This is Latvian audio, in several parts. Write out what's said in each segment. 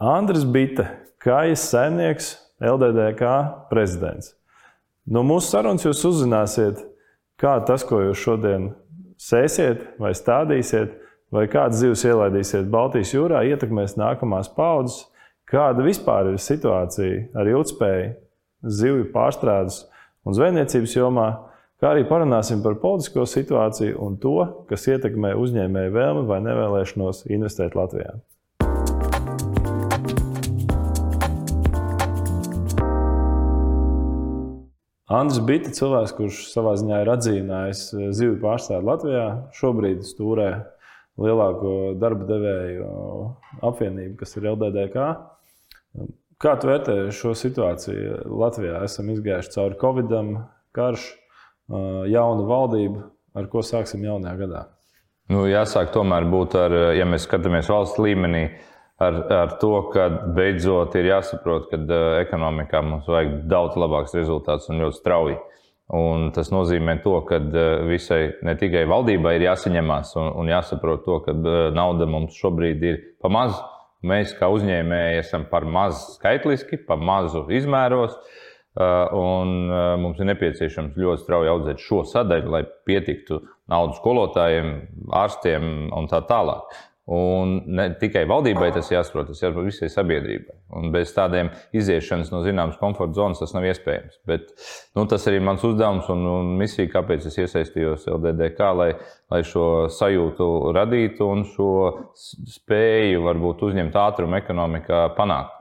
Andris Bita, kājas saimnieks, LDDK prezidents. No mūsu sarunas jūs uzzināsiet, kā tas, ko jūs šodien sēsiet vai stādīsiet, vai kādas zivs ielaidīsiet Baltijas jūrā, ietekmēs nākamās paudzes, kāda vispār ir situācija ar ilgspēju, zivju pārstrādes un zvejniecības jomā, kā arī parunāsim par politisko situāciju un to, kas ietekmē uzņēmēju vēlmi vai nevēlēšanos investēt Latvijā. Andris Bitte, cilvēks, kurš savā ziņā ir atzīmējis eh, zivju pārstāvi Latvijā, šobrīd stūrē lielāko darba devēju apvienību, kas ir LDDK. Kā tu vērtē šo situāciju Latvijā? Esam izgājuši cauri Covid, karš, jauna valdība, ar ko sāksim jaunajā gadā. Nu, jāsāk tomēr būt ar, ja mēs skatāmies valsts līmenī, uh, ar, ar to, ka beidzot ir jāsaprot, ka uh, ekonomikā mums vajag daudz labāks rezultāts un ļoti strauji. Un tas nozīmē, to, ka uh, visai ne tikai valdībai ir jāsaņemās un, un jāsaprot, to, ka uh, nauda mums šobrīd ir pa maz. Mēs kā uzņēmēji esam par mazu skaitliski, par mazu izmēros. Un mums ir nepieciešams ļoti strauji audzēt šo sadaļu, lai pietiktu naudas skolotājiem, ārstiem un tā tālāk. Un ne tikai valdībai tas jāsaprot, tas jāsaprot visai sabiedrībai. Un bez tādiem iziešanas no zināmas komforta zonas tas nav iespējams. Bet nu, tas arī ir mans uzdevums un, un misija, kāpēc es iesaistījos LDDK, lai, lai šo sajūtu radītu un šo spēju varbūt uzņemt ātrumu ekonomikā panākt.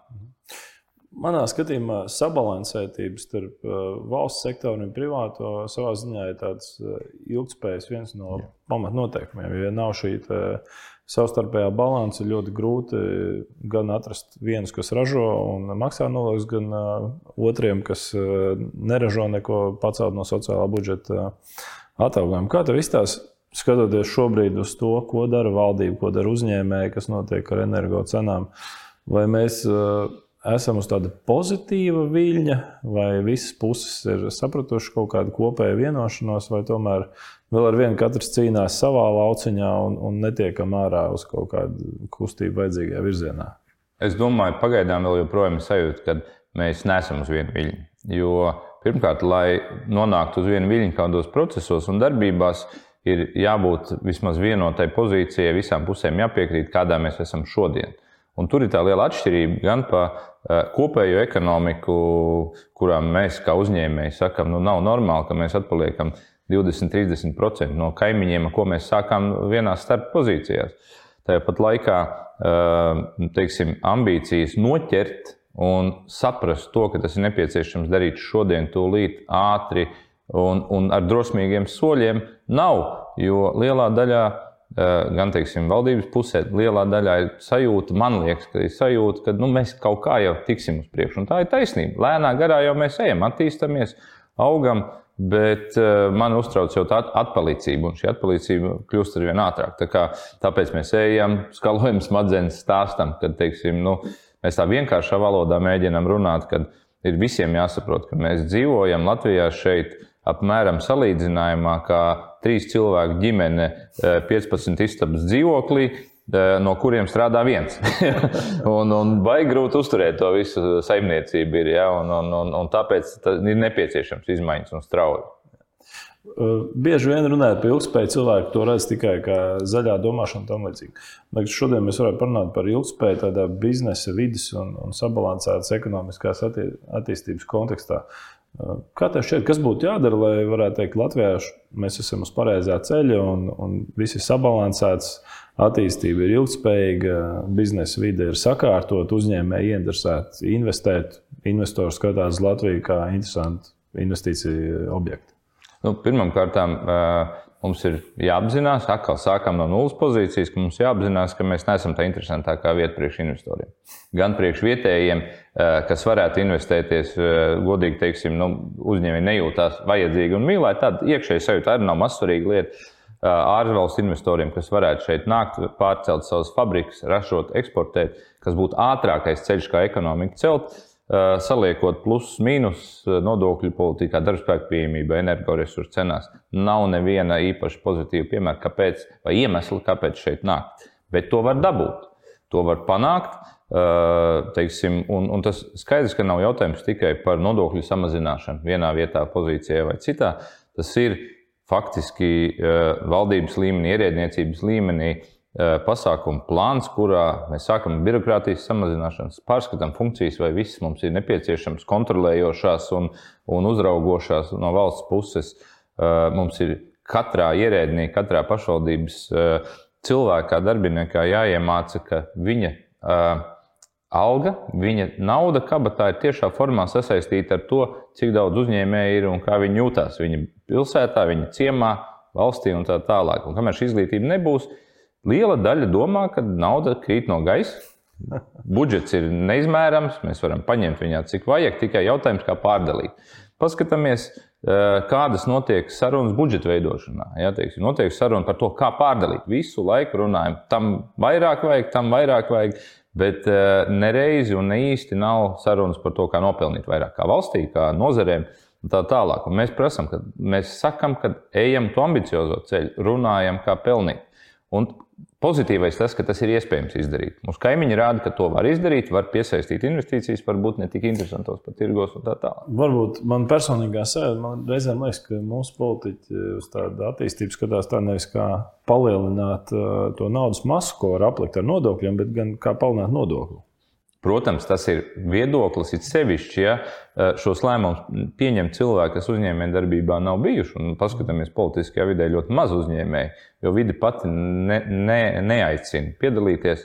Manā skatījumā sabalansētība starp uh, valsts sektoru un privāto savā ziņā ir tāds uh, ilgspējas viens no pamatnoteikumiem. Ja nav šī savstarpējā balanss ir ļoti grūti gan atrast vienus, kas ražo un maksā nolūks, gan otriem, kas neražo neko pacelt no sociālā budžeta atalgojuma. Kā tev izstāsta? Skatoties šobrīd uz to, ko dara valdība, ko dara uzņēmēji, kas notiek ar energo cenām, vai mēs esam uz tāda pozitīva viļņa, vai visas puses ir sapratušas kaut kādu kopēju vienošanos, vai tomēr vēl ar vienu katrs cīnās savā lauciņā un, un netiekam ārā uz kaut kādu kustību vajadzīgajā virzienā. Es domāju, pagaidām vēl joprojām ir sajūta, ka mēs neesam uz vienu viļņu. Jo pirmkārt, lai nonāktu uz vienu viļņu kādos procesos un darbībās, ir jābūt vismaz vienotai pozīcijai, visām pusēm jāpiekrīt, kādā mēs esam šodien. Un tur ir tā liela atšķirība gan par uh, kopējo ekonomiku, kurām mēs kā uzņēmēji sakām, nu nav normāli, ka mēs atpaliekam 20-30% no kaimiņiem, ko mēs sākām vienā starp pozīcijās. Tāpat laikā teiksim, ambīcijas noķert un saprast to, ka tas ir nepieciešams darīt šodien, tūlīt, ātri un, un ar drosmīgiem soļiem, nav. Jo lielā daļā, gan teiksim, valdības pusē, lielā daļā ir sajūta, man liekas, ka ir sajūta, ka nu, mēs kaut kā jau tiksim uz priekšu. Un tā ir taisnība. Lēnā garā jau mēs ejam, attīstāmies, augam. Bet uh, man uztrauc jau tā atpalicība, un šī atpalicība kļūst ar vien ātrāk. Tā kā, tāpēc mēs ejam, skalojam smadzenes, stāstam, kad teiksim, nu, mēs tā vienkāršā valodā mēģinām runāt, kad ir visiem jāsaprot, ka mēs dzīvojam Latvijā šeit apmēram salīdzinājumā, kā trīs cilvēku ģimene 15 eh, istabas dzīvoklī, no kuriem strādā viens. un, un baigi grūti uzturēt to visu saimniecību, ir, ja? un, un, un, un tāpēc ir nepieciešams izmaiņas un strauji. Bieži vien runājot par ilgspēju, cilvēki to redz tikai kā zaļā domāšana un tam līdzīgi. Šodien mēs varētu parunāt par ilgspēju tādā biznesa, vidas un, un sabalansētas ekonomiskās attī attīstības kontekstā. Kā tev šķiet, kas būtu jādara, lai varētu teikt, Latvijā mēs esam uz pareizā ceļa un, un viss ir sabalansēts, attīstība ir ilgspējīga, biznesa vide ir sakārtot, uzņēmēji interesēti investēt, investori skatās uz Latviju kā interesantu investīciju objektu? Nu, Pirmkārt, mums ir jāapzinās, atkal sākam no nulles pozīcijas, ka mums jāapzinās, ka mēs neesam tā interesantākā vieta priekš investoriem. Gan priekš vietējiem, kas varētu investēties, godīgi teiksim, nu, uzņēmēji nejūtās vajadzīgi un mīlēt. Tāda iekšēja sajūta arī nav mazsvarīga lieta ārvalstu investoriem, kas varētu šeit nākt, pārcelt savas fabrikas, ražot, eksportēt, kas būtu ātrākais ceļš, kā ekonomiku celt, saliekot plusus, mīnus nodokļu politikā, darbspēku pieejamībā, energoresursu cenās. Nav neviena īpaši pozitīva piemēra, kāpēc, vai iemesla, kāpēc šeit nākt. Bet to var dabūt. To var panākt Teiksim, un, un tas skaidrs, ka nav jautājums tikai par nodokļu samazināšanu vienā vietā, pozīcijā vai citā. Tas ir faktiski valdības līmenī, ierēdniecības līmenī pasākumu plāns, kurā mēs sākam birokrātijas samazināšanas, pārskatām funkcijas, vai viss mums ir nepieciešams, kontrolējošās un, un uzraugošās no valsts puses. Mums ir katrā ierēdnī, katrā pašvaldības cilvēkā, darbiniekā jāiemāca, ka viņa alga, viņa nauda kabatā ir tiešā formā sasaistīta ar to, cik daudz uzņēmēji ir un kā viņi jūtas viņa pilsētā, viņa ciemā, valstī un tā tālāk. Un kamēr šī izglītība nebūs, liela daļa domā, ka nauda krīt no gaisa. Budžets ir neizmērams, mēs varam paņemt viņā cik vajag, tikai jautājums, kā pārdalīt. Paskatāmies, Eh, kādas notiek sarunas budžeta veidošanā. Ja, teiksim, notiek saruna par to, kā pārdalīt. Visu laiku runājam, tam vairāk vajag, tam vairāk vajag, bet eh, nereizi un ne īsti nav sarunas par to, kā nopelnīt vairāk kā valstī, kā nozarēm. Tā tālāk. Un mēs prasām, ka mēs sakām, ka ejam to ambiciozo ceļu, runājam, kā pelnīt. Un Pozitīvais tas, ka tas ir iespējams izdarīt. Mūsu kaimiņi rāda, ka to var izdarīt, var piesaistīt investīcijas, varbūt ne tik interesantos pat tirgos un tā tālāk. Varbūt man personīgā sēde, man reizēm liekas, ka mūsu politiķi uz tādu attīstību skatās tā nevis kā palielināt uh, to naudas masu, ko var aplikt ar nodokļiem, bet gan kā palielināt nodokli. Protams, tas ir viedoklis, it sevišķi, ja e, šos lēmumus pieņem cilvēki, kas uzņēmējdarbībā nav bijuši. Un paskatāmies, politiskajā vidē ļoti maz uzņēmēju, jo vide pati ne, ne, neaicina piedalīties.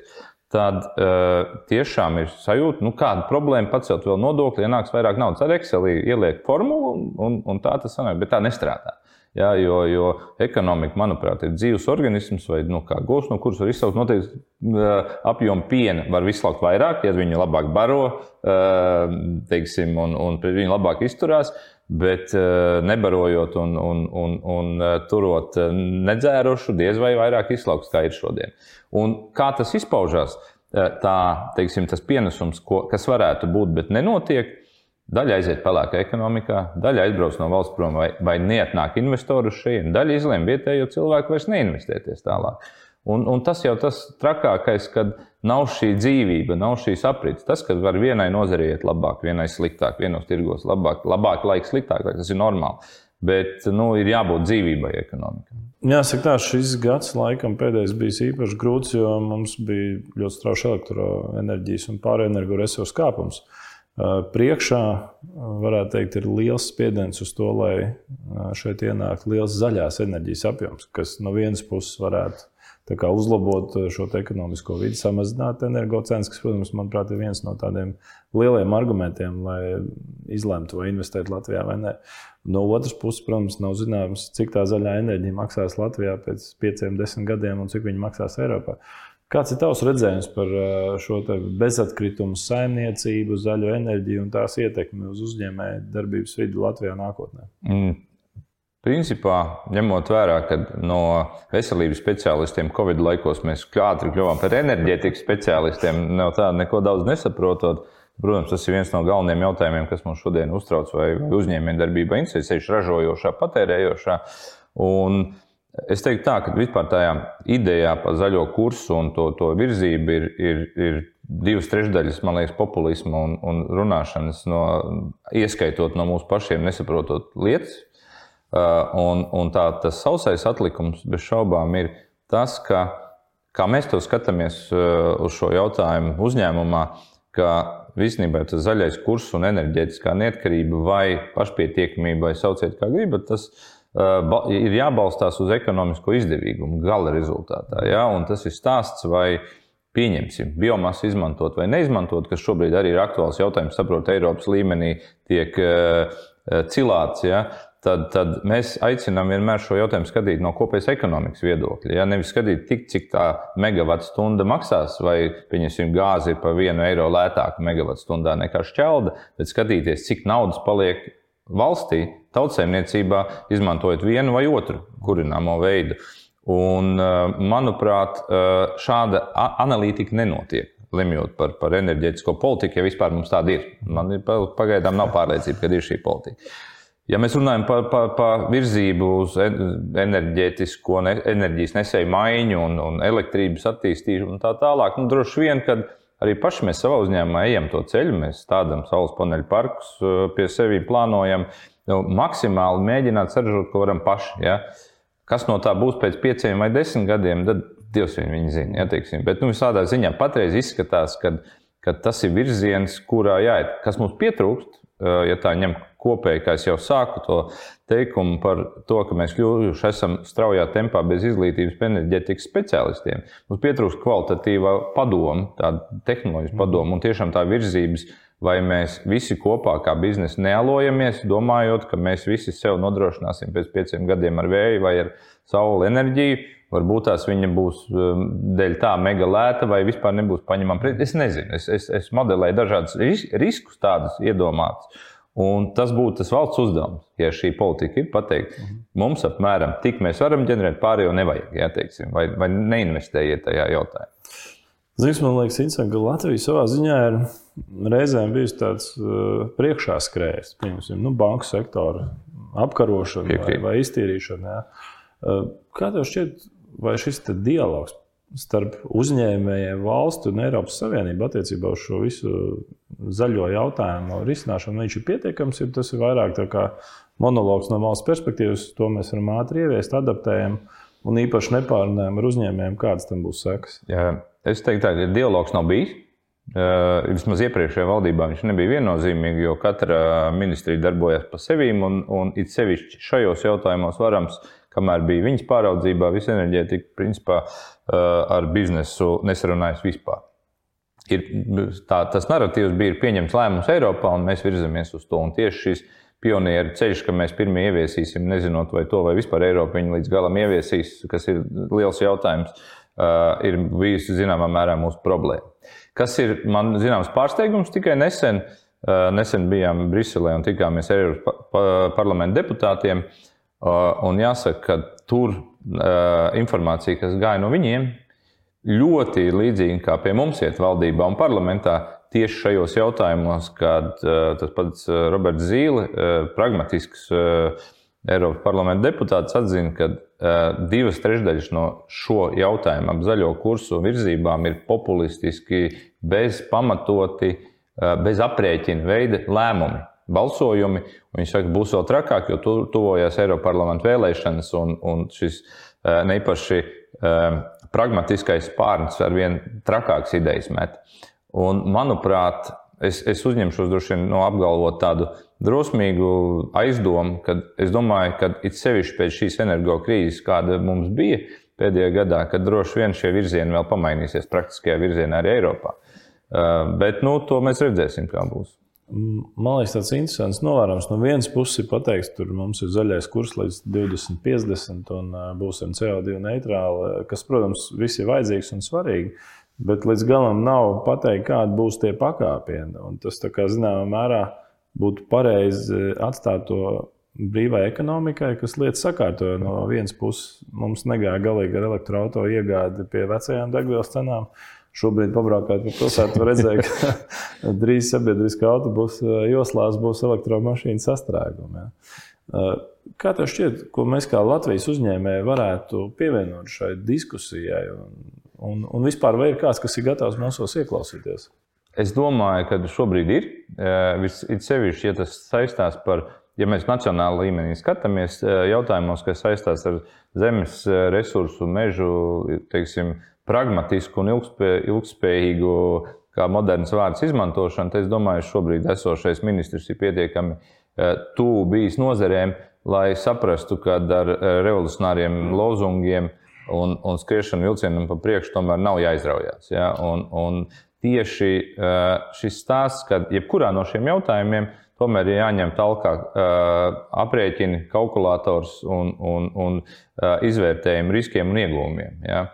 Tad uh, tiešām ir sajūta, nu, kāda problēma pacelt vēl nodokli, ienāks vairāk naudas. Ar Excelī ieliek formulu, un, un tā tas sanāk, bet tā nestrādā. Ja, jo, jo ekonomika, manuprāt, ir dzīves organisms, vai nu, govs, no kuras var izsaukt noteikti apjomu piena. Var izslaukt vairāk, ja viņi labāk baro teiksim, un, un pret viņu labāk izturās. Bet nebarojot un, un, un, un turot nedzērušu, diez vai vairāk izslauks, kā ir šodien. Un kā tas izpaužās? Tā, teiksim, tas pienesums, ko, kas varētu būt, bet nenotiek, Daļa aiziet pelēkā ekonomikā, daļa aizbrauc no valsts prom vai, vai neatnāk investoru šeit, daļa izlēma vietējo cilvēku vairs neinvestēties tālāk. Un, un tas jau tas trakākais, kad nav šī dzīvība, nav šīs aprits. Tas, ka var vienai nozarei iet labāk, vienai sliktāk, vienos tirgos labāk, labāk laiks sliktāk, tas ir normāli. Bet nu, ir jābūt dzīvībai ekonomikā. Jāsaka, tā šis gads laikam pēdējais bija īpaši grūts, jo mums bija ļoti strauji elektroenerģijas un pārējā energoresursu kāpums. Uh, Priekšā, varētu teikt, ir liels spiediens uz to, lai šeit ienāktu liels zaļās enerģijas apjoms, kas no vienas puses varētu kā, uzlabot šo ekonomisko vidi, samazināt energocenas, kas, protams, manuprāt, ir viens no tādiem lieliem argumentiem, lai izlemtu, vai investēt Latvijā vai nē. No otras puses, protams, nav zināms, cik tā zaļā enerģija maksās Latvijā pēc pieciem, desmit gadiem un cik viņa maksās Eiropā. Kāds ir tavs redzējums par šo bezatkritumu saimniecību, zaļo enerģiju un tās ietekmi uz uzņēmēju darbības vidi Latvijā nākotnē? Mm. Principā, ņemot vērā, ka no veselības speciālistiem Covid laikos mēs ātri kļuvām par enerģētikas speciālistiem, nav tā, neko daudz nesaprotot. Protams, tas ir viens no galvenajiem jautājumiem, kas mums šodien uztrauc, vai uzņēmējdarbība interesē, sevišķi ražojošā, patērējošā. Un, uh, Es teiktu, tā, ka vispār tajā idejā par zaļo kursu un to, to virzību ir, ir, ir divas trešdaļas, man liekas, populisma un, un runāšanas, no, ieskaitot no mūsu pašiem, nesaprotot lietas. Uh, un, un tā, tas sausais atlikums bez šaubām ir tas, ka, kā mēs to skatāmies uh, uz šo jautājumu uzņēmumā, ka visnībā tas zaļais kurs un enerģētiskā neatkarība vai pašpietiekamība, vai sauciet kā gribat, tas ir ir jābalstās uz ekonomisko izdevīgumu gala rezultātā. Ja? Un tas ir stāsts, vai pieņemsim biomasu izmantot vai neizmantot, kas šobrīd arī ir aktuāls jautājums, saprot, Eiropas līmenī tiek cilāts. Ja? Tad, tad mēs aicinām vienmēr šo jautājumu skatīt no kopējas ekonomikas viedokļa. Ja? Nevis skatīt tik, cik tā megawatu stunda maksās, vai, pieņemsim, gāze ir par vienu eiro lētāka megawatu stundā nekā šķelda, bet skatīties, cik naudas paliek valstī, tautsēmniecībā, izmantojot vienu vai otru kurināmo veidu. Un, eh, manuprāt, eh, šāda analītika nenotiek. Lemjot par, par enerģētisko politiku, ja vispār mums tāda ir. Man ir pagaidām nav pārliecība, ka ir šī politika. Ja mēs runājam par, par, par virzību uz enerģētisko, enerģijas nesēju maiņu un, un elektrības attīstīšanu un tā tālāk, nu, droši vien, kad arī paši mēs savā uzņēmumā ejam to ceļu. Mēs stādām saules paneļu parkus pie sevis, plānojam nu, maksimāli mēģināt saražot, ko varam paši. Ja? Kas no tā būs pēc pieciem vai desmit gadiem, tad Dievs viņu zina. Ja, teiksim. Bet nu, visādā ziņā patreiz izskatās, ka, ka tas ir virziens, kurā jāiet. Kas mums pietrūkst, ja tā ņem kopēji, kā jau sāku to teikumu par to, ka mēs kļuvuši esam straujā tempā bez izglītības enerģētikas speciālistiem. Mums pietrūkst kvalitatīva padoma, tāda tehnoloģijas padoma un tiešām tā virzības. Vai mēs visi kopā, kā biznesa, nealojamies, domājot, ka mēs visi sev nodrošināsim pēc pieciem gadiem ar vēju vai ar saules enerģiju, Varbūt tās viņa būs dēļ tā mega lēta, vai vispār nebūs paņemama. Es nezinu, es, es, es modelēju dažādus riskus, tādus iedomātus. Un tas būtu tas valsts uzdevums, ja šī politika ir pateikta. Mhm. Mums apmēram tik mēs varam ģenerēt, pārējo nevajag, ja teiksim, vai, vai neinvestējiet tajā jautājumā. Zinies, man liekas, interesanti, ka Latvija savā ziņā ir reizēm bijusi tāds uh, priekšā skrējējs, piemēram, nu, banku sektora apkarošana vai, vai iztīrīšana. Ja. Uh, kā tev šķiet, vai šis dialogs starp uzņēmējiem, valsti un Eiropas Savienību attiecībā uz šo visu zaļo jautājumu risināšanu. Ir pietiekams, ja tas ir vairāk monologs no valsts perspektīvas, to mēs varam ātri ieviest, adaptējam un īpaši nepārunājam ar uzņēmējiem, kādas tam būs sekas. Jā, es teiktu, ka dialogs nav bijis. Uh, vismaz iepriekšējā valdībā viņš nebija viennozīmīgs, jo katra ministrija darbojās pa sevi. Un, un it sevišķi šajos jautājumos varams kamēr bija viņas pāraudzībā, visa enerģētika principā eh, ar biznesu nesarunājas vispār. Ir, tā, tas narratīvs bija pieņemts lēmums Eiropā, un mēs virzamies uz to. Un tieši šis pionieru ceļš, ka mēs pirmie ieviesīsim, nezinot, vai to vai vispār Eiropa viņu līdz galam ieviesīs, kas ir liels jautājums, eh, ir bijusi zināmā mērā mūsu problēma. Kas ir man zināms pārsteigums tikai nesen. Eh, nesen bijām Briselē un tikāmies ar Eiropas parlamenta deputātiem. Uh, Un jāsaka, ka tur informācija, kas gāja no viņiem, ļoti līdzīga kā pie mums iet valdībā un parlamentā. Tieši šajos jautājumos, kad tas pats Roberts Zīle, pragmatisks Eiropas parlamenta deputāts, atzina, ka divas trešdaļas no šo jautājumu ap zaļo kursu virzībām ir populistiski, bez pamatoti, bez aprēķina veida lēmumi balsojumi. Viņi saka, būs vēl trakāk, jo tu, tuvojas Eiropas parlamenta vēlēšanas, un, un šis eh, nepaši eh, pragmatiskais pārnes ar vien trakāks idejas met. Un, manuprāt, es, es uzņemšos droši vien no apgalvot tādu drosmīgu aizdomu, ka es domāju, ka it sevišķi pēc šīs energo krīzes, kāda mums bija pēdējā gadā, kad droši vien šie virzieni vēl pamainīsies praktiskajā virzienā arī Eiropā. Eh, bet nu, to mēs redzēsim, kā būs. Man liekas, tas ir interesants novērojums. No vienas puses, ir pateikts, ka mums ir zaļais kurs līdz 2050 un būsim CO2 neitrāli, kas, protams, viss ir vajadzīgs un svarīgi. Bet līdz galam nav pateikt, kādi būs tie pakāpieni. Un tas, kā, zināmā mērā, būtu pareizi atstāt to brīvai ekonomikai, kas lietas sakārtoja. No vienas puses, mums negāja galīgi ar elektroautorātu iegādi pie vecajām degvielas cenām. Šobrīd, pabraukājot pa pilsētu, redzēt, ka drīz sabiedriskā autobusa joslās būs elektromašīnu sastrēgumi. Ja. Kā tev šķiet, ko mēs kā Latvijas uzņēmēji varētu pievienot šai diskusijai? Un, un, un vispār, vai ir kāds, kas ir gatavs mūsos ieklausīties? Es domāju, ka šobrīd ir. Ir sevišķi, ja tas saistās par, ja mēs nacionālā līmenī skatāmies jautājumos, kas saistās ar zemes resursu, mežu, teiksim, pragmatisku un ilgspējīgu, kā moderns vārds izmantošanu, tad es domāju, ka šobrīd esošais ministrs ir pietiekami eh, tuvu bijis nozerēm, lai saprastu, ka ar eh, revolucionāriem lozungiem un, un skriešanu vilcienam pa priekšu tomēr nav jāizraujās. Ja? Un, un tieši eh, šis stāsts, ka jebkurā no šiem jautājumiem tomēr ir jāņem tālāk aprēķini, kalkulators un, un, un izvērtējumi riskiem un iegūmiem. Ja?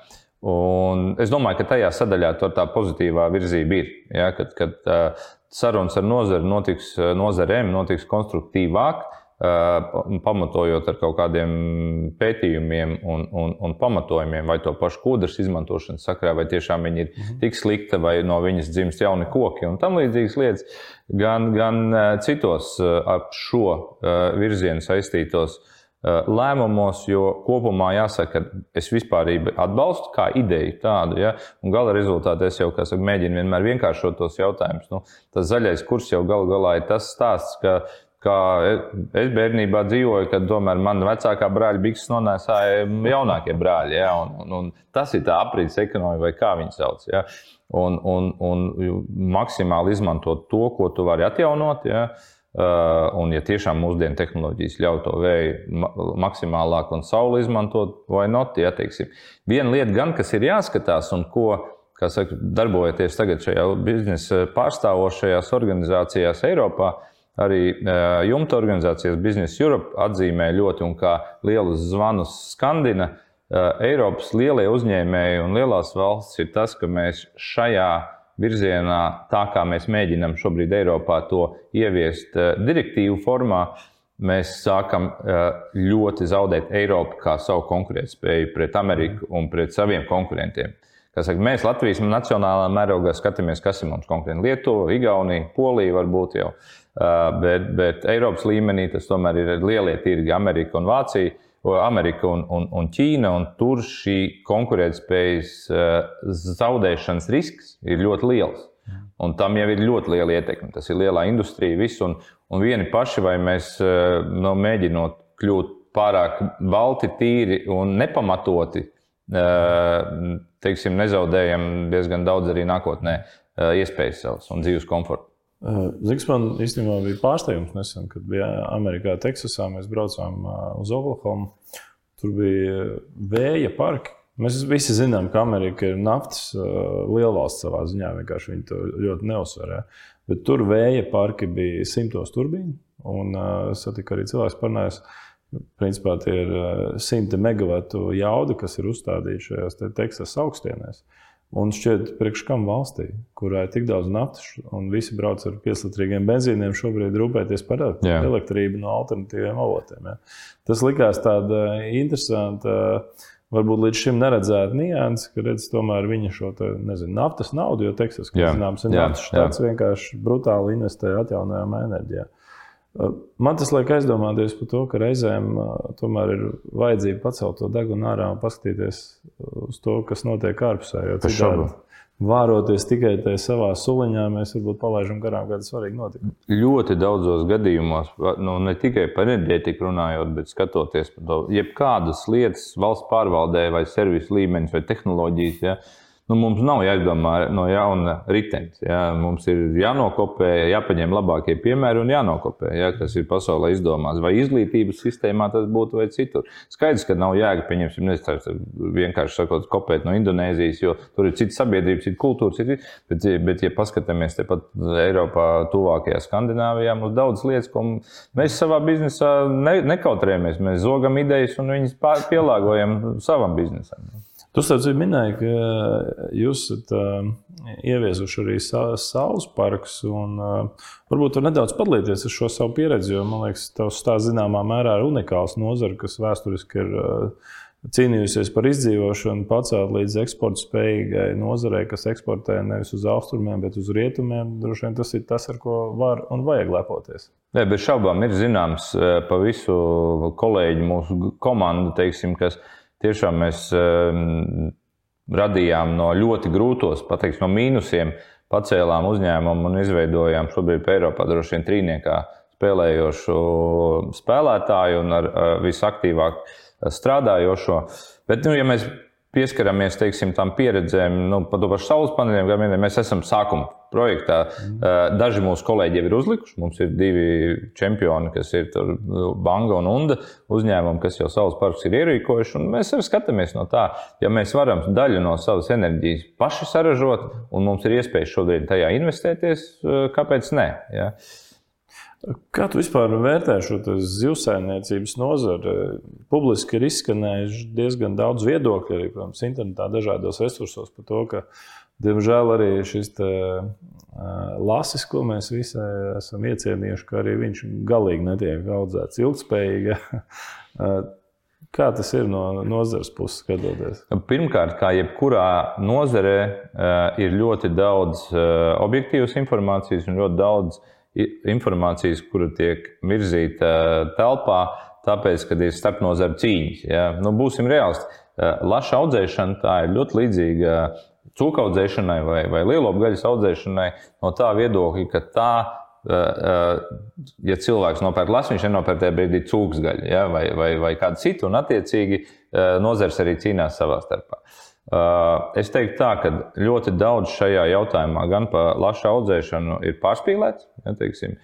Un es domāju, ka tajā sadaļā tā pozitīvā virzība ir. Ja, kad kad uh, sarunas ar nozari notiks, nozarēm notiks konstruktīvāk, uh, pamatojot ar kaut kādiem pētījumiem un, un, un pamatojumiem, vai to pašu kūdras izmantošanas sakrā, vai tiešām viņi ir mhm. tik slikta, vai no viņas dzimst jauni koki un tam līdzīgas lietas, gan, gan citos ap šo virzienu saistītos lēmumos, jo kopumā jāsaka, ka es vispār atbalstu kā ideju tādu. Ja? Gala rezultātā es jau saka, mēģinu vienmēr vienkāršot tos jautājumus. Nu, tas zaļais kurs jau galu galā ir tas stāsts, ka kā es bērnībā dzīvoju, kad tomēr mana vecākā brāļa bikses nonēsāja jaunākie brāļi. Ja? Un, un, un tas ir tā aprīts ekonomika, vai kā viņi sauc. Ja? Un, un, un maksimāli izmantot to, ko tu vari atjaunot. Ja? Uh, un, ja tiešām mūsdienu tehnoloģijas ļauj to vēju maksimālāk un sauli izmantot, vai not, ja teiksim. Viena lieta, gan, kas ir jāskatās, un ko saka, darbojoties tagad šajā biznesa pārstāvošajās organizācijās Eiropā, arī uh, jumta organizācijas Business Europe atzīmē ļoti un kā lielus zvanus skandina. Uh, Eiropas lielie uzņēmēji un lielās valsts ir tas, ka mēs šajā virzienā, tā kā mēs mēģinām šobrīd Eiropā to ieviest eh, direktīvu formā, mēs sākam eh, ļoti zaudēt Eiropu kā savu konkurētspēju pret Ameriku un pret saviem konkurentiem. Saka, mēs Latvijas nacionālā mērogā skatāmies, kas ir mums konkurenti. Lietuva, Igaunija, Polija varbūt jau, eh, bet, bet Eiropas līmenī tas tomēr ir lielie tirgi, Amerika un Vācija. Amerika un, un, un Ķīna, un tur šī konkurētspējas uh, zaudēšanas risks ir ļoti liels. Un tam jau ir ļoti liela ietekme. Tas ir lielā industrija, viss, un, un vieni paši, vai mēs uh, no, mēģinot kļūt pārāk balti, tīri un nepamatoti, uh, teiksim, nezaudējam diezgan daudz arī nākotnē iespējas savas un dzīves komfortu. Ziks man īstenībā bija pārsteigums nesen, kad bija Amerikā, Teksasā. Mēs braucām uz Oklahomu. Tur bija vēja parki. Mēs visi zinām, ka Amerika ir naftas lielvalsts savā ziņā. Vienkārši viņi to ļoti neuzsverē. Bet tur vēja parki bija simtos turbīnu. Un es satiku arī cilvēku parunājus. Principā tie ir simti megawatu jauda, kas ir uzstādīti šajās te Teksas augstienēs. Uh, Un šķiet, priekš kam valstī, kurā ir tik daudz naftas, un visi brauc ar pieslitrīgiem benzīniem, šobrīd rūpēties par elektrību no alternatīviem avotiem. Ja. Tas likās tāda interesanta, varbūt līdz šim neredzēta nianse, ka redz tomēr viņa šo te, nezinu, naftas naudu, jo Teksas, kā zināms, ir naftas štats, vienkārši brutāli investē atjaunojamā enerģijā. Man tas liek aizdomāties par to, ka reizēm tomēr ir vajadzība pacelt to degunu ārā un paskatīties uz to, kas notiek ārpusē. Jo citādi, vāroties tikai tajā savā suliņā, mēs varbūt palaidām garām kādu svarīgu notikumu. Ļoti daudzos gadījumos, nu, ne tikai par enerģētiku runājot, bet skatoties par to, jebkādas lietas valsts pārvaldē, vai servisu līmenis, vai tehnoloģijas. Ja, nu, mums nav jāizdomā no jauna ritenis. Ja? Mums ir jānokopē, jāpaņem labākie piemēri un jānokopē, ja? kas ir pasaulē izdomāts. Vai izglītības sistēmā tas būtu vai citur. Skaidrs, ka nav jēga, pieņemsim, nezinu, vienkārši sakot, kopēt no Indonēzijas, jo tur ir cita sabiedrība, cita kultūra, cita, bet, bet, ja paskatāmies tepat Eiropā, tuvākajā Skandināvijā, mums daudz lietas, ko mēs savā biznesā ne, nekautrējamies. Mēs zogam idejas un viņas pielāgojam savam biznesam. Tu starp minēji, ka jūs esat uh, ieviesuši arī saules parkus. Un, uh, varbūt tur nedaudz padalīties ar šo savu pieredzi, jo man liekas, tas tā zināmā mērā ir unikāls nozara, kas vēsturiski ir uh, cīnījusies par izdzīvošanu, pacelt līdz eksporta spējīgai nozarei, kas eksportē nevis uz austrumiem, bet uz rietumiem. Droši vien tas ir tas, ar ko var un vajag lepoties. Nē, bez šaubām ir zināms pa visu kolēģi, mūsu komandu, teiksim, kas ir tiešām mēs radījām no ļoti grūtos, pateiks, no mīnusiem, pacēlām uzņēmumu un izveidojām šobrīd Eiropā droši vien trīniekā spēlējošu spēlētāju un ar visaktīvāk strādājošo. Bet, nu, ja mēs pieskaramies teiksim, tam pieredzēm, nu, par to pašu saules paneļiem, kā minēju, mēs esam sākuma projektā. Mm. Daži mūsu kolēģi jau ir uzlikuši. Mums ir divi čempioni, kas ir tur, Banga un Unda uzņēmumi, kas jau savus parkus ir ierīkojuši. Mēs arī skatāmies no tā, ja mēs varam daļu no savas enerģijas paši saražot, un mums ir iespēja šodien tajā investēties, kāpēc ne? Ja? Kā tu vispār vērtē šo zivsaimniecības nozari? Publiski ir izskanējuši diezgan daudz viedokļu, arī protams, internetā, dažādos resursos par to, ka, diemžēl, arī šis te, uh, lasis, ko mēs visi esam iecienījuši, ka arī viņš galīgi netiek audzēts ilgspējīgi. Kā tas ir no nozares puses skatoties? Pirmkārt, kā jebkurā nozarē, ir ļoti daudz objektīvas informācijas un ļoti daudz informācijas, kura tiek virzīta telpā, tāpēc, ka ir starpnozaru cīņas. Ja? Nu, būsim realisti. Laša audzēšana ir ļoti līdzīga cūku audzēšanai vai, vai lielopu gaļas audzēšanai no tā viedokļa, ka tā ja cilvēks nopērk lasu, viņš nenopērk tajā brīdī cūku gaļu ja, vai, vai, vai kādu citu, un attiecīgi nozars arī cīnās savā starpā. Es teiktu, tā, ka ļoti daudz šajā jautājumā, gan par lašu audzēšanu, ir pārspīlēts. Ja, teiksim,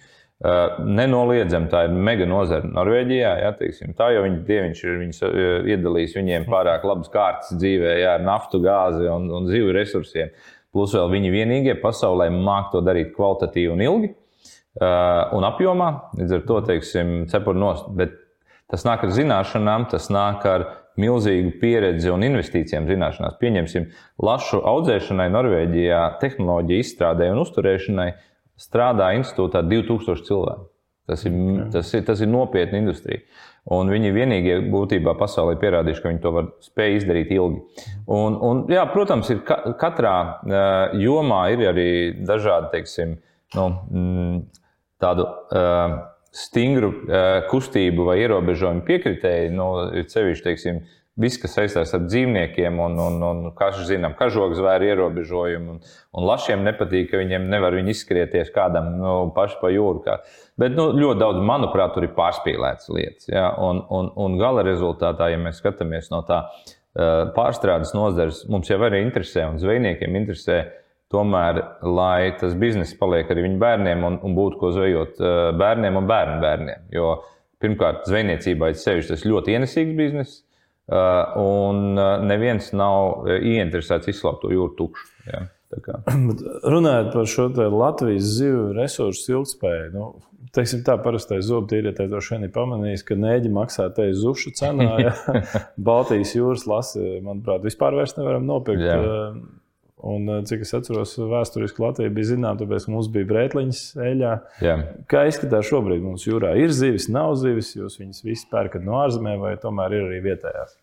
nenoliedzami tā ir mega nozara Norvēģijā. Ja, teiksim, tā jau viņi, dieviņš ir viņus iedalījis viņiem pārāk labas kārtas dzīvē, ja, ar naftu, gāzi un, un zivju resursiem. Plus vēl viņi vienīgie pasaulē māk to darīt kvalitatīvi un ilgi un apjomā. Līdz ar to, teiksim, cepuri nost. Bet tas nāk ar zināšanām, tas nāk ar milzīgu pieredzi un investīcijām zināšanās. Pieņemsim, lašu audzēšanai Norvēģijā, tehnoloģiju izstrādē un uzturēšanai strādā institūtā 2000 cilvēku. Tas ir, tas ir, tas ir nopietna industrija. Un viņi vienīgie būtībā pasaulē pierādījuši, ka viņi to var spēj izdarīt ilgi. Un, un, jā, protams, ir ka, katrā uh, jomā ir arī dažādi, teiksim, nu, tādu. Uh, stingru uh, kustību vai ierobežojumu piekritēji, nu, ir sevišķi, teiksim, viss, kas saistās ar dzīvniekiem, un, un, un kā mēs zinām, kažoks zvēru ierobežojumi. Un, un lašiem nepatīk, ka viņiem nevar viņi izskrieties kādam nu, pašu pa jūru. Kā. Bet nu, ļoti daudz, manuprāt, tur ir pārspīlētas lietas. Ja? Un, un, un gala rezultātā, ja mēs skatāmies no tā uh, pārstrādes nozares, mums jau arī interesē, un zvejniekiem interesē Tomēr, lai tas bizness paliek arī viņu bērniem un, un būtu ko zvejot eh, bērniem un bērnu bērniem. Jo pirmkārt, zvejniecībā ir sevišķi tas ļoti ienesīgs bizness, eh, un eh, neviens nav ieinteresēts izslaukt to jūru tukšu. Ja? Runājot par šo Latvijas zivju resursu ilgspēju, nu, teiksim, tā parastais zobtīrietis droši vien ir pamanījis, ka nēģi maksā te zušu cenā. Ja? Baltijas jūras lasi, manuprāt, vispār vairs nevaram nopirkt. Jā. Un, eh, cik es atceros, vēsturiski Latvija bija zināma, tāpēc, mums bija brētliņas eļļā. Jā. Kā izskatās šobrīd mums jūrā? Ir zivis, nav zivis, jūs viņus visus pērkat no ārzemēm, vai tomēr ir arī vietējās?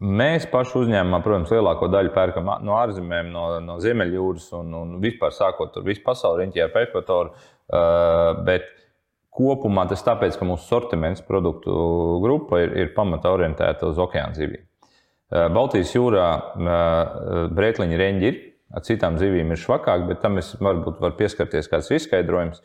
Mēs paši uzņēmumā, protams, lielāko daļu pērkam no ārzemēm, no, no Ziemeļjūras un, un vispār sākot ar visu pasauli riņķi ar ekvatoru. Uh, bet kopumā tas tāpēc, ka mūsu sortiments produktu grupa ir, ir pamata orientēta uz okeāna zivīm. Uh, Baltijas jūrā uh, brētliņa reņģi ir, Ar citām zivīm ir švakāk, bet tam es varbūt varu pieskarties kāds izskaidrojums.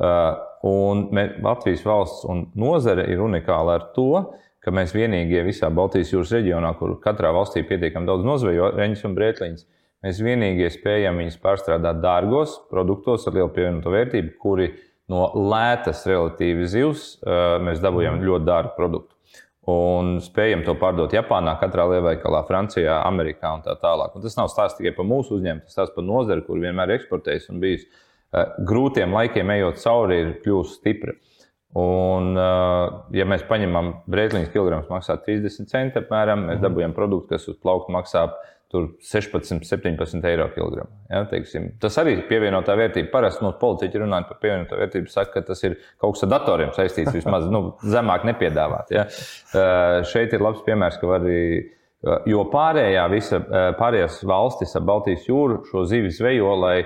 Uh, un Latvijas valsts un nozare ir unikāla ar to, ka mēs vienīgie visā Baltijas jūras reģionā, kur katrā valstī pietiekami daudz nozvejo reņģis un brētliņus, mēs vienīgie spējam viņus pārstrādāt dārgos produktos ar lielu pievienoto vērtību, kuri no lētas relatīvi zivs uh, mēs dabūjam ļoti dārgu produktu un spējam to pārdot Japānā, katrā lielveikalā, Francijā, Amerikā un tā tālāk. Un tas nav stāsts tikai par mūsu uzņēmumu, tas stāsts par nozari, kur vienmēr eksportējis un bijis uh, grūtiem laikiem ejot cauri, ir kļuvusi stipra. Un, uh, ja mēs paņemam brēkliņas kilograms, maksā 30 centi apmēram, mēs mhm. dabūjam produktu, kas uz plaukta maksā tur 16, 17 eiro kilogramu. Ja, teiksim. tas arī ir pievienotā vērtība. Parasti mūsu politiķi runājot par pievienoto vērtību, saka, ka tas ir kaut kas ar datoriem saistīts, vismaz nu, zemāk nepiedāvāt. Ja. Uh, šeit ir labs piemērs, ka var arī. Jo pārējā visa, pārējās valstis ap Baltijas jūru šo zivi zvejo, lai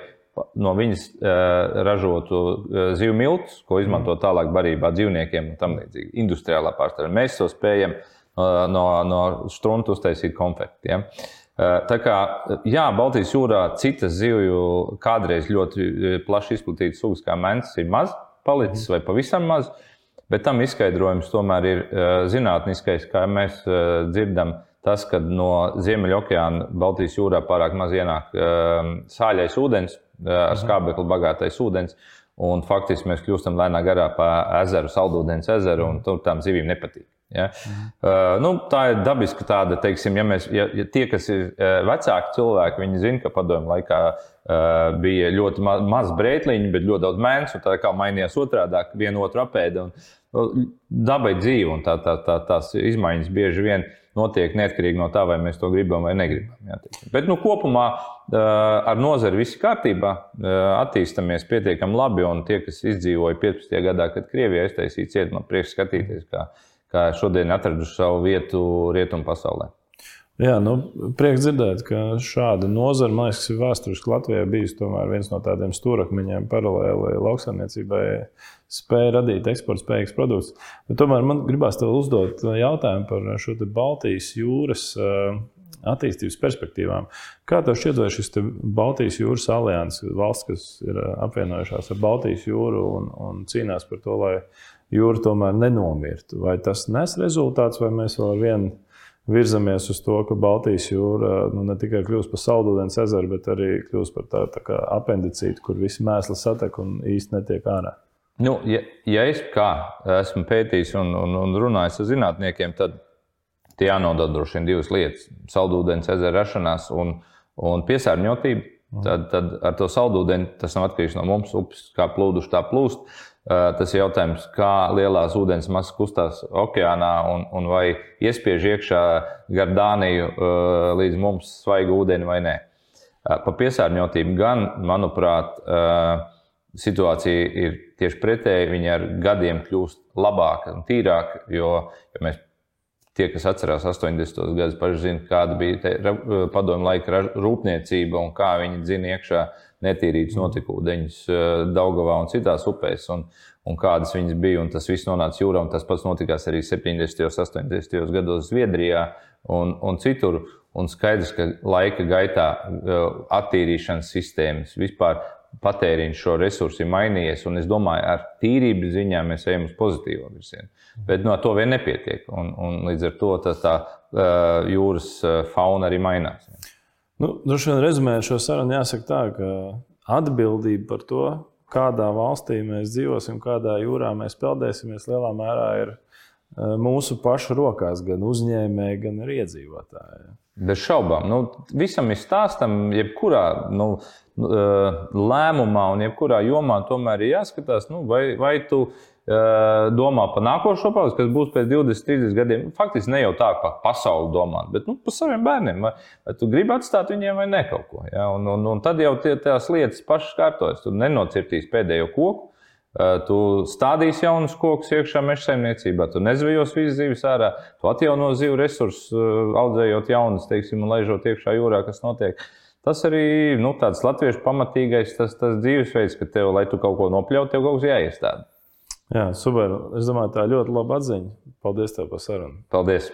no viņas uh, ražotu uh, zivju miltus, ko izmanto tālāk barībā dzīvniekiem un tam līdzīgi. Industriālā pārstāvja. Mēs to spējam uh, no, no struntu uztaisīt konfekti. Ja? Uh, tā kā, jā, Baltijas jūrā citas zivju kādreiz ļoti plaši izplatītas sugas, kā mēnesis, ir maz palicis vai pavisam maz. Bet tam izskaidrojums tomēr ir zinātniskais, kā mēs dzirdam, tas, ka no Ziemeļokeāna Baltijas jūrā pārāk maz ienāk sāļais ūdens, ar mhm. skābekli bagātais ūdens. Un faktiski mēs kļūstam lēnā garā pa ezeru, saldūdens ezeru, un tur tām zivīm nepatīk. Ja? Mhm. Uh, nu, tā ir dabiska tāda, teiksim, ja, mēs, ja, ja tie, kas ir uh, vecāki cilvēki, viņi zina, ka padomju laikā uh, bija ļoti ma maz brētliņu, bet ļoti daudz mēnešu, un tā kā mainījās otrādi, viena otru apēda. Un, uh, dabai dzīve, un tā, tā, tā, tās izmaiņas bieži vien notiek neatkarīgi no tā, vai mēs to gribam vai negribam. Jā, bet nu, kopumā uh, ar nozari viss kārtībā, uh, attīstāmies pietiekami labi, un tie, kas izdzīvoja 15. gadā, kad Krievija aiztaisīja cietumā, prieks skatīties. Kā, kā šodien atraduši savu vietu rietumu pasaulē. Jā, nu, prieks dzirdēt, ka šāda nozara, man liekas, ir vēsturiski Latvijā bijusi viens no tādiem stūrakmeņiem paralēli lauksaimniecībai, spēja radīt eksporta spējīgus produktus. Bet tomēr man gribās tev uzdot jautājumu par šo Baltijas jūras attīstības perspektīvām. Kā tev šķiet, vai šis Baltijas jūras alianses valsts, kas ir apvienojušās ar Baltijas jūru un, un cīnās par to, lai jūra tomēr nenomirtu, vai tas nes rezultāts, vai mēs vēl ar vienu virzamies uz to, ka Baltijas jūra nu, ne tikai kļūst par saldūdens ezeru, bet arī kļūst par tādu tā apendicītu, kur visi mēsli satek un īsti netiek ārā. Nu, ja, ja es kā esmu pētījis un, un, un runājis ar zinātniekiem, tad Tie jānodod droši vien divas lietas - saldūdens, ezera rašanās un, un piesārņotība. Tad, tad ar to saldūdeni tas nav atkarīgs no mums, upes kā plūduši, tā plūst. Tas jautājums, kā lielās ūdens masas kustās okeānā un, un vai iespiež iekšā gar Dāniju līdz mums svaigu ūdeni vai nē. Pa piesārņotību gan, manuprāt, situācija ir tieši pretēji. Viņa ar gadiem kļūst labāka un tīrāka, jo, jo mēs Tie, kas atcerās 80. gadus, paši zina, kāda bija padomu laika rūpniecība un kā viņi dzina iekšā netīrītas notekūdeņus Daugavā un citās upēs. Un, un kādas viņas bija, un tas viss nonāca jūrā. Tas pats notikās arī 70. un 80. gados Zviedrijā un, un citur. Un skaidrs, ka laika gaitā attīrīšanas sistēmas vispār patēriņš šo resursu ir mainījies. Un es domāju, ar tīrības ziņā mēs ejam uz pozitīvo virzienu. Bet no to vien nepietiek. Un, un līdz ar to tas, tā uh, jūras fauna arī mainās. Nu, Droši vien rezumējot šo sarunu, jāsaka tā, ka atbildība par to, kādā valstī mēs dzīvosim, kādā jūrā mēs peldēsimies, lielā mērā ir mūsu pašu rokās, gan uzņēmēji, gan arī iedzīvotāji. Bez šaubām. Nu, visam ir stāstam, jebkurā nu, lēmumā un jebkurā jomā tomēr ir jāskatās, nu, vai, vai tu domā par nākošo paudzi, kas būs pēc 20, 30 gadiem. Faktiski ne jau tā, ka par pasauli domāt, bet nu, par saviem bērniem. Vai, vai tu gribi atstāt viņiem vai ne kaut ko? Ja? Un, un, un tad jau tie, tās lietas pašas kārtojas. Tu nenocirtīs pēdējo koku, Tu stādīsi jaunus kokus iekšā meža saimniecībā, tu nezvejos visas zivis ārā, tu atjauno zivu resursus, audzējot jaunas, teiksim, un laižot iekšā jūrā, kas notiek. Tas arī nu, tāds latviešu pamatīgais tas, tas dzīvesveids, ka tev, lai tu kaut ko nopļautu, tev kaut kas jāiestāda. Jā, super. Es domāju, tā ļoti laba atziņa. Paldies tev par sarunu. Paldies!